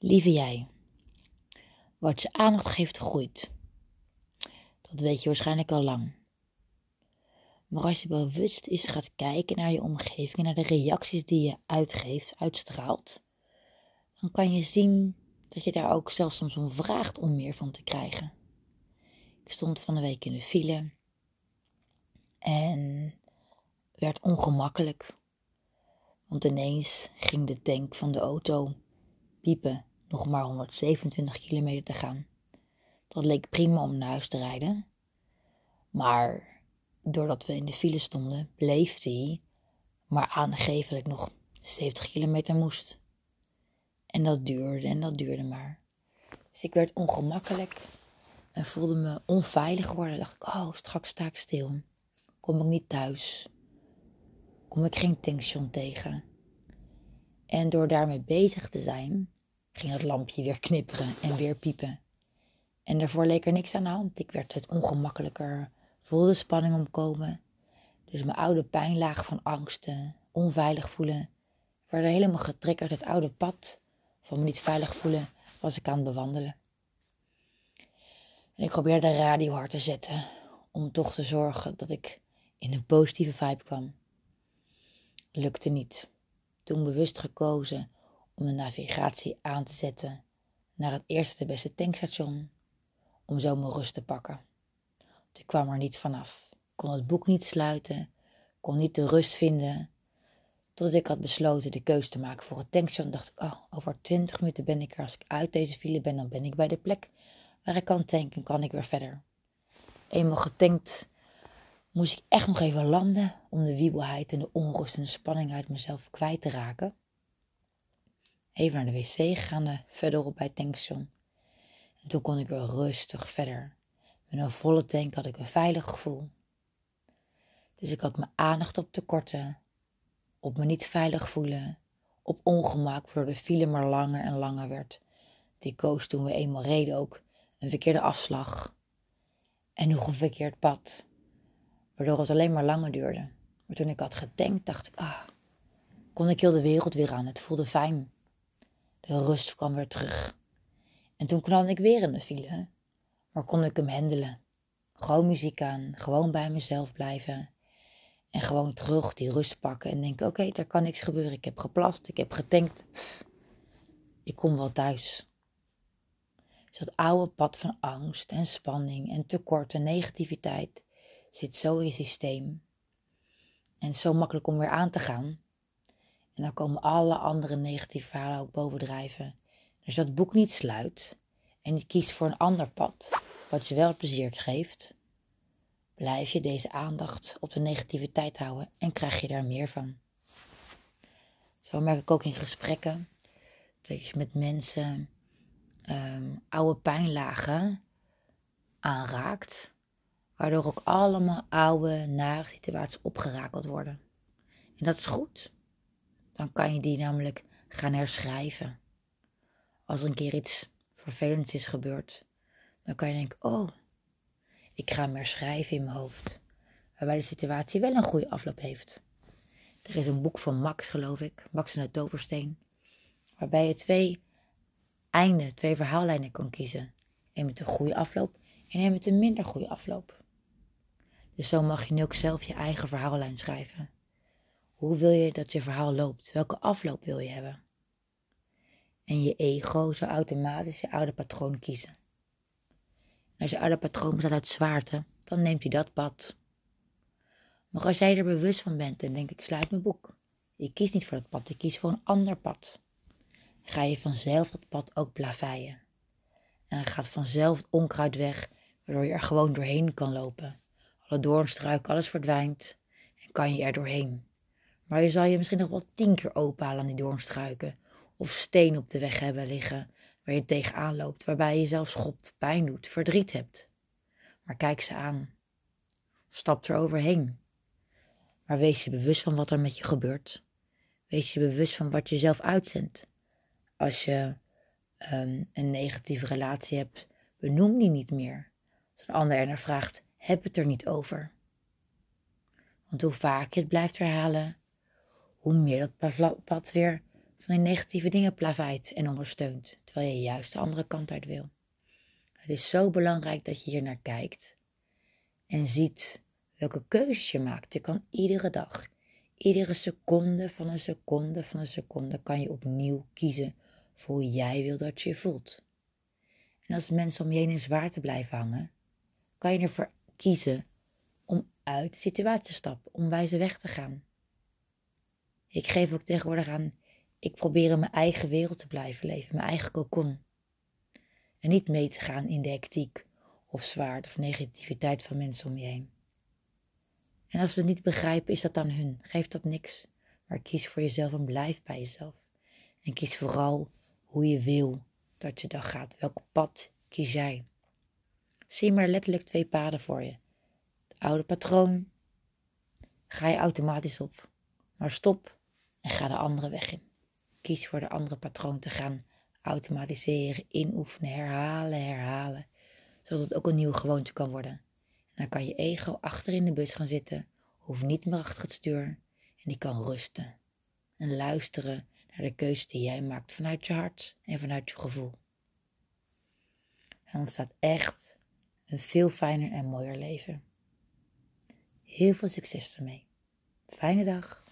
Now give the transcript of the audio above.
Lieve jij, wat je aandacht geeft groeit. Dat weet je waarschijnlijk al lang. Maar als je bewust eens gaat kijken naar je omgeving en naar de reacties die je uitgeeft, uitstraalt, dan kan je zien dat je daar ook zelfs soms om vraagt om meer van te krijgen. Ik stond van de week in de file en werd ongemakkelijk. Want ineens ging de tank van de auto piepen nog maar 127 kilometer te gaan. Dat leek prima om naar huis te rijden. Maar doordat we in de file stonden, bleef hij maar aangeven dat ik nog 70 kilometer moest. En dat duurde en dat duurde maar. Dus ik werd ongemakkelijk en voelde me onveilig worden. Dacht ik, oh, straks sta ik stil. Kom ik niet thuis. Kom ik geen tankstation tegen. En door daarmee bezig te zijn, ging het lampje weer knipperen en weer piepen. En daarvoor leek er niks aan de hand. Ik werd het ongemakkelijker, voelde spanning omkomen. Dus mijn oude pijnlaag van angsten, onveilig voelen, werden helemaal getriggerd. Het oude pad van me niet veilig voelen was ik aan het bewandelen. En ik probeerde de radio hard te zetten om toch te zorgen dat ik in een positieve vibe kwam. Lukte niet. Toen bewust gekozen om de navigatie aan te zetten naar het eerste de beste tankstation, om zo mijn rust te pakken. ik kwam er niet vanaf, kon het boek niet sluiten, kon niet de rust vinden, tot ik had besloten de keuze te maken voor het tankstation. dacht ik, oh, over 20 minuten ben ik er. Als ik uit deze file ben, dan ben ik bij de plek waar ik kan tanken, kan ik weer verder. Eenmaal getankt moest ik echt nog even landen om de wiebelheid en de onrust en de spanning uit mezelf kwijt te raken even naar de wc gegaan, verderop bij het tankstation. En toen kon ik weer rustig verder. Met een volle tank had ik een veilig gevoel. Dus ik had mijn aandacht op tekorten, op me niet veilig voelen, op ongemak, waardoor de file maar langer en langer werd. Die koos toen we eenmaal reden ook een verkeerde afslag en nog een verkeerd pad, waardoor het alleen maar langer duurde. Maar toen ik had getankt, dacht ik, ah, kon ik heel de wereld weer aan. Het voelde fijn. De rust kwam weer terug. En toen kwam ik weer in de file. Maar kon ik hem handelen. Gewoon muziek aan, gewoon bij mezelf blijven. En gewoon terug die rust pakken en denken: oké, daar kan niks gebeuren. Ik heb geplast, ik heb getankt. Ik kom wel thuis. Dus dat oude pad van angst en spanning en tekort en negativiteit zit zo in je systeem. En zo makkelijk om weer aan te gaan. En dan komen alle andere negatieve verhalen ook bovendrijven. Dus dat boek niet sluit en je kiest voor een ander pad, wat je wel plezier geeft, blijf je deze aandacht op de negativiteit houden en krijg je daar meer van. Zo merk ik ook in gesprekken dat je met mensen um, oude pijnlagen aanraakt, waardoor ook allemaal oude, nare situaties opgerakeld worden. En dat is goed. Dan kan je die namelijk gaan herschrijven. Als er een keer iets vervelends is gebeurd, dan kan je denken: oh, ik ga hem herschrijven in mijn hoofd. Waarbij de situatie wel een goede afloop heeft. Er is een boek van Max, geloof ik, Max en de Toversteen, waarbij je twee einden, twee verhaallijnen kan kiezen. Een met een goede afloop en een met een minder goede afloop. Dus zo mag je nu ook zelf je eigen verhaallijn schrijven. Hoe wil je dat je verhaal loopt? Welke afloop wil je hebben? En je ego zou automatisch je oude patroon kiezen. En als je oude patroon bestaat uit zwaarte, dan neemt hij dat pad. Maar als jij er bewust van bent en denk ik sluit mijn boek. Je kiest niet voor dat pad, je kiest voor een ander pad. Ga je vanzelf dat pad ook plaveien. En gaat vanzelf onkruid weg, waardoor je er gewoon doorheen kan lopen. Alle doornstruiken, alles verdwijnt en kan je er doorheen. Maar je zal je misschien nog wel tien keer openhalen aan die doornstruiken. Of steen op de weg hebben liggen waar je tegenaan loopt, waarbij je jezelf schopt, pijn doet, verdriet hebt. Maar kijk ze aan. Stap er overheen. Maar wees je bewust van wat er met je gebeurt. Wees je bewust van wat je zelf uitzendt. Als je um, een negatieve relatie hebt, benoem die niet meer. Als een ander er naar vraagt, heb het er niet over. Want hoe vaak je het blijft herhalen, hoe meer dat pad weer van die negatieve dingen plaveit en ondersteunt, terwijl je juist de andere kant uit wil. Het is zo belangrijk dat je hier naar kijkt en ziet welke keuzes je maakt. Je kan iedere dag, iedere seconde van een seconde van een seconde, kan je opnieuw kiezen voor hoe jij wil dat je je voelt. En als mensen om je heen in zwaarte blijven hangen, kan je ervoor kiezen om uit de situatie te stappen, om wijze weg te gaan. Ik geef ook tegenwoordig aan, ik probeer in mijn eigen wereld te blijven leven, mijn eigen cocon. En niet mee te gaan in de hectiek of zwaarte of negativiteit van mensen om je heen. En als ze het niet begrijpen, is dat aan hun. Geef dat niks. Maar kies voor jezelf en blijf bij jezelf. En kies vooral hoe je wil dat je dag gaat. Welk pad kies jij? Zie maar letterlijk twee paden voor je. Het oude patroon ga je automatisch op. Maar stop en ga de andere weg in. Kies voor de andere patroon te gaan automatiseren, inoefenen, herhalen, herhalen. Zodat het ook een nieuwe gewoonte kan worden. En dan kan je ego achter in de bus gaan zitten, hoeft niet meer achter het stuur en die kan rusten. En luisteren naar de keuze die jij maakt vanuit je hart en vanuit je gevoel. En ontstaat echt een veel fijner en mooier leven. Heel veel succes ermee. Fijne dag.